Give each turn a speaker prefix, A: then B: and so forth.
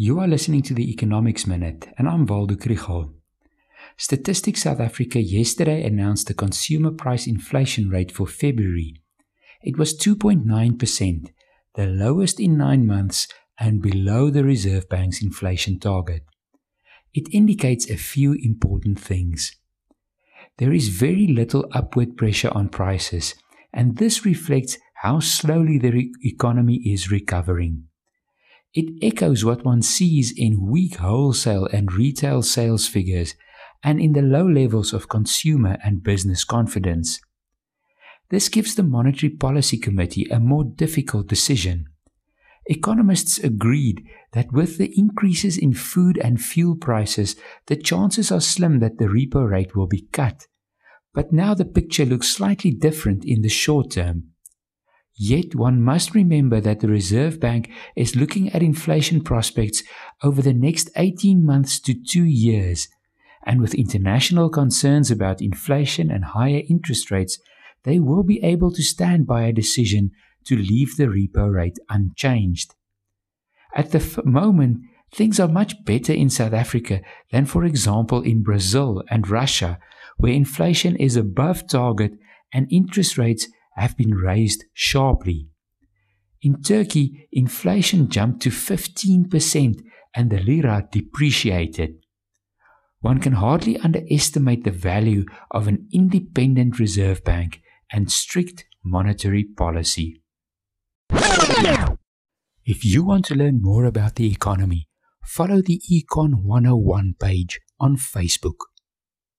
A: You are listening to the Economics Minute, and I'm Waldo Krugell. Statistics South Africa yesterday announced the consumer price inflation rate for February. It was 2.9%, the lowest in nine months and below the Reserve Bank's inflation target. It indicates a few important things. There is very little upward pressure on prices, and this reflects how slowly the re- economy is recovering. It echoes what one sees in weak wholesale and retail sales figures and in the low levels of consumer and business confidence. This gives the Monetary Policy Committee a more difficult decision. Economists agreed that with the increases in food and fuel prices, the chances are slim that the repo rate will be cut. But now the picture looks slightly different in the short term. Yet one must remember that the Reserve Bank is looking at inflation prospects over the next 18 months to two years. And with international concerns about inflation and higher interest rates, they will be able to stand by a decision to leave the repo rate unchanged. At the f- moment, things are much better in South Africa than, for example, in Brazil and Russia, where inflation is above target and interest rates have been raised sharply. In Turkey, inflation jumped to 15% and the lira depreciated. One can hardly underestimate the value of an independent reserve bank and strict monetary policy. If you want to learn more about the economy, follow the Econ 101 page on Facebook.